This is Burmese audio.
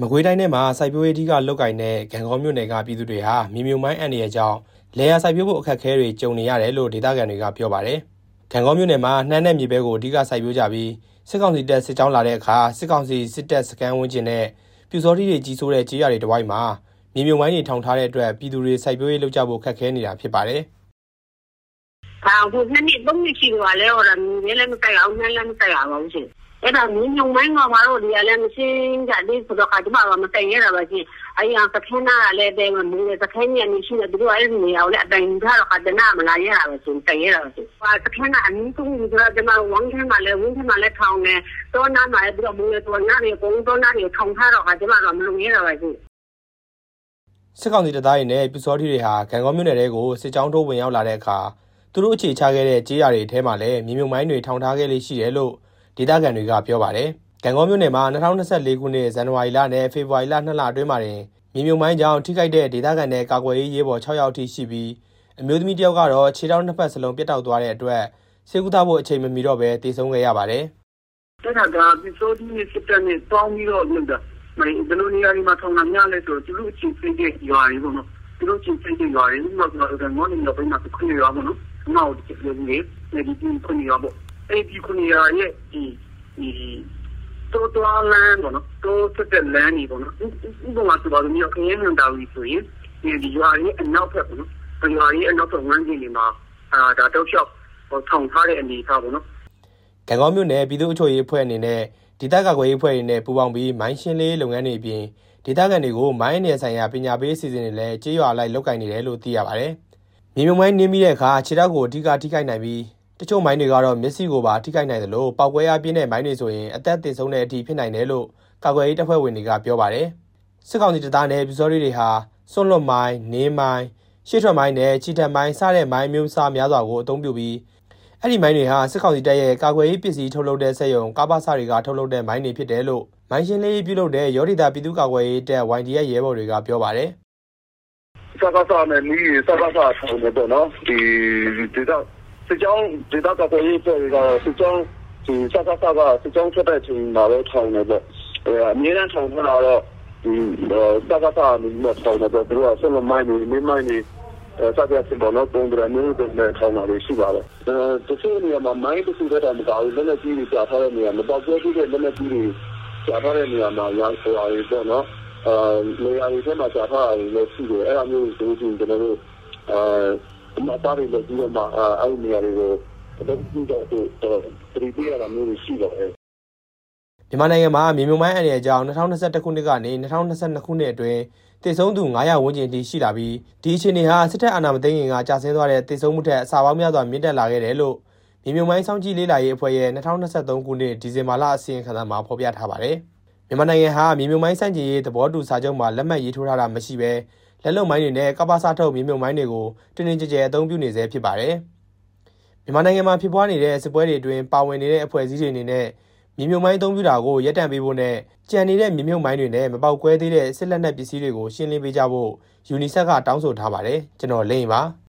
မကွေးတိုင်းထဲမှာစိုက်ပျိုးရေးအဓိကလုတ်ကင်တဲ့ဂံကောမြို့နယ်ကပြည်သူတွေဟာမြေမြုံမိုင်းအန်ဒီရဲ့ကြောင့်လေယာစိုက်ပျိုးဖို့အခက်အခဲတွေကြုံနေရတယ်လို့ဒေသခံတွေကပြောပါတယ်။ဂံကောမြို့နယ်မှာနှမ်းတဲ့မြေပဲကိုအဓိကစိုက်ပျိုးကြပြီးစစ်ကောင်စီတပ်စစ်ကြောင်းလာတဲ့အခါစစ်ကောင်စီစစ်တပ်စကန်ဝန်းကျင်နဲ့ပြူစောတိတွေကြီးစိုးတဲ့ကြေးရတွေတဝိုက်မှာမြေမြုံမိုင်းတွေထောင်ထားတဲ့အတွက်ပြည်သူတွေစိုက်ပျိုးရေးလုပ်ကြဖို့ခက်ခဲနေတာဖြစ်ပါတယ်။အာဟိုနှစ်နှစ်သုံးနှစ်ရှိသွားလဲဟောတာမြေလည်းမစိုက်အောင်နှမ်းလည်းမစိုက်အောင်ပါဘူးရှင် အဲ့ဒါမြင်းညုံမိုင်းကမှာတော့ဒီကလည်းမရှင်းကြသေးဆိုတော့ကကျမကမတိုင်ရတာပါချင်းအဲ့ရသခင်နာလည်းတဲမမူးသခင်ညနေရှိနေသူတို့အဲ့ဒီနေရာကိုလည်းအတိုင်ထားတော့ကတနာမလာရတာပဲဆိုတိုင်ရတာပဲဆိုဟာသခင်နာအနည်းဆုံးဒီတော့ကျမဝမ်းထဲမှာလည်းဝင်းထဲမှာလည်းထောင်းနေတော့နာမှာလည်းပြီးတော့မူးလေတော့နာတွေပုံတော့နာတွေထောင်းထားတော့ကကျမကမလုံရတာပဲချင်းစစ်ကောင်စီတပ်သားတွေနဲ့ပြူစောတိတွေဟာဂံကောမြို့နယ်တဲကိုစစ်ကြောင်းထိုးဝင်ရောက်လာတဲ့အခါသူတို့အခြေချခဲ့တဲ့ကြေးရတွေအဲထဲမှာလည်းမြေမြုံမိုင်းတွေထောင်ထားခဲ့လေးရှိတယ်လို့ ဒေသခံတွေကပြောပါတယ်။ကံကောမြို့နယ်မှာ2024ခုနှစ်ဇန်နဝါရီလနဲ့ဖေဖော်ဝါရီလ2လအတွင်းမှာတင်မြေမြုံမိုင်းကြောင့်ထိခိုက်တဲ့ဒေသခံတွေကာကွယ်ရေးရေးပေါ်6ယောက်ထိရှိပြီးအမျိုးသမီးတယောက်ကတော့ခြေထောက်နှစ်ဖက်စလုံးပြတ်တောက်သွားတဲ့အတွက်ဆေးကုသဖို့အချိန်မမီတော့ဘဲတည်ဆုံခဲ့ရပါတယ်။တက်တာကပစ္စည်းဒီစစ်တပ်နဲ့ပေါင်းပြီးတော့လုပ်တာ။မင်းဒီလိုနေရာဒီမှာထောင်တာများလဲဆိုသူတို့အချင်းချင်းတွေရွာရီပေါ့နော်။သူတို့ချင်းချင်းတွေရွာရီဥပမာကတော့ငေါနေတော့ပြန်မှာခွင့်ရပါပေါ့နော်။နောက်ဒီလိုမျိုးနေဒီခွင့်ရပါပေါ့။ အဲ့ဒီခွင့်ရရဲ့ဒီဒီတိုးတွားလမ်းပေါ့နော်တိုးတက်တဲ့လမ်းကြီးပေါ့နော်ဥပမာဆိုပါလို့မျိုးခင်းနေတာကြီးဆိုရင်ဒီရွာကြီးအနောက်ဘက်ပေါ့နော်ရွာကြီးအနောက်ဘက်ဝန်းကျင်တွေမှာအာဒါတောက်လျှောက်ဟိုထောင်ထားတဲ့အနေအထားပေါ့နော်ကံကောင်းမြို့နယ်ပြည်သူ့အုပ်ချုပ်ရေးအဖွဲ့အနေနဲ့ဒေသကာကွယ်ရေးအဖွဲ့တွေနဲ့ပူးပေါင်းပြီးမိုင်းရှင်းလေးလုပ်ငန်းတွေအပြင်ဒေသခံတွေကိုမိုင်းနယ်ဆိုင်ရာပညာပေးအစီအစဉ်တွေလည်းကြေးရွာလိုက်လုပ်ကင်နေတယ်လို့သိရပါတယ်။မြေမြုံမိုင်းနင်းပြီးတဲ့အခါခြေထောက်ကိုအဓိကထိခိုက်နိုင်ပြီး တချို့မိုင်းတွေကတော့မျက်စိကိုပါထိခိုက်နိုင်တယ်လို့ပောက်ကွဲအားပြင်းတဲ့မိုင်းတွေဆိုရင်အသက်သေဆုံးတဲ့အထိဖြစ်နိုင်တယ်လို့ကာကွယ်ရေးတပ်ဖွဲ့ဝင်တွေကပြောပါတယ်စစ်ကောင်စီတပ်သားနဲ့ပြူစောတွေဟာစွန့်လွတ်မိုင်း၊နင်းမိုင်း၊ရှေ့ထွက်မိုင်းနဲ့ချီတက်မိုင်းစတဲ့မိုင်းမျိုးစားများစွာကိုအသုံးပြုပြီးအဲ့ဒီမိုင်းတွေဟာစစ်ကောင်စီတပ်ရဲ့ကာကွယ်ရေးပစ္စည်းထုတ်လုပ်တဲ့စက်ရုံကာပါစာတွေကထုတ်လုပ်တဲ့မိုင်းတွေဖြစ်တယ်လို့မိုင်းရှင်းလေးပြုလုပ်တဲ့ရော်ဒီတာပြည်သူ့ကာကွယ်ရေးတပ် YDF ရဲဘော်တွေကပြောပါတယ်စကားစားနဲ့နီးစကားစားဆောင်နေတော့နော်ဒီဒီတော့ စစ်ကြောင်းဒေသကာကွယ်ရေးအဖွဲ့တွေကစစ်ကြောင်းဒီစကားစကားစစ်ကြောင်းထွက်တဲ့အချိန်မှာပဲထောင်နေပေါ့အဲအမြဲတမ်းထောင်ထားတော့ဒီစကားစကားမျိုးနဲ့ထောင်နေတော့သူကဆက်မမိုင်းနေမင်းမိုင်းနေအဲစကားစဘောနော်ပုံဒရမျိုးတွေနဲ့ထောင်လာလို့ရှိပါတယ်အဲတချို့နေရာမှာမိုင်းတစ်ခုတည်းတော့မကောဘူးလက်လက်ကြီးတွေကြာထားတဲ့နေရာမပေါက်ပွဲပြီးတဲ့လက်လက်ကြီးတွေကြာထားတဲ့နေရာမှာရောင်းဆိုတာတွေပေါ့နော်အဲနေရာတွေထဲမှာကြာထားတာတွေလည်းရှိတယ်အဲ့အမျိုးဆိုရင်ကျွန်တော်တို့အဲ မသားတွေလည်းပြီးတော့မှအဲ့ဒီနေရာတွေကိုတော့ဒီတော့တရီပြရတာမျိုးရှိတော့တယ်မြန်မာနိုင်ငံမှာမြေမြုံမိုင်းအန်ရဲ့အကြောင်း2021ခုနှစ်ကနေ2022ခုနှစ်အတွင်းတည်ဆုံးသူ900ဝန်းကျင်ထိရှိလာပြီးဒီအခြေအနေဟာစစ်တပ်အာဏာမသိမ်းခင်ကကြာဆင်းသွားတဲ့တည်ဆုံးမှုထက်အဆပေါင်းများစွာမြင့်တက်လာခဲ့တယ်လို့မြေမြုံမိုင်းစောင့်ကြည့်လေ့လာရေးအဖွဲ့ရဲ့2023ခုနှစ်ဒီဇင်ဘာလအစီရင်ခံစာမှာဖော်ပြထားပါတယ်။မြန်မာနိုင်ငံဟာမြေမြုံမိုင်းစန့်ကျင်ရေးသဘောတူစာချုပ်မှာလက်မှတ်ရေးထိုးထားတာမရှိဘဲ လက်လုံမိုင်းတွေနဲ့ကပ္ပစာထုတ်မြေမြုံမိုင်းတွေကိုတင်းတင်းကြပ်ကြပ်အသုံးပြုနေဆဲဖြစ်ပါတယ်။မြန်မာနိုင်ငံမှာဖြစ်ပွားနေတဲ့စစ်ပွဲတွေအတွင်းပါဝင်နေတဲ့အဖွဲ့အစည်းတွေအနေနဲ့မြေမြုံမိုင်းအသုံးပြုတာကိုရပ်တန့်ပေးဖို့နဲ့ကြံနေတဲ့မြေမြုံမိုင်းတွေနဲ့မပေါက်ကွဲသေးတဲ့စစ်လက်နက်ပစ္စည်းတွေကိုရှင်းလင်းပေးကြဖို့ယူနီဆက်ကတောင်းဆိုထားပါတယ်။ကျွန်တော်လိမ့်ပါ။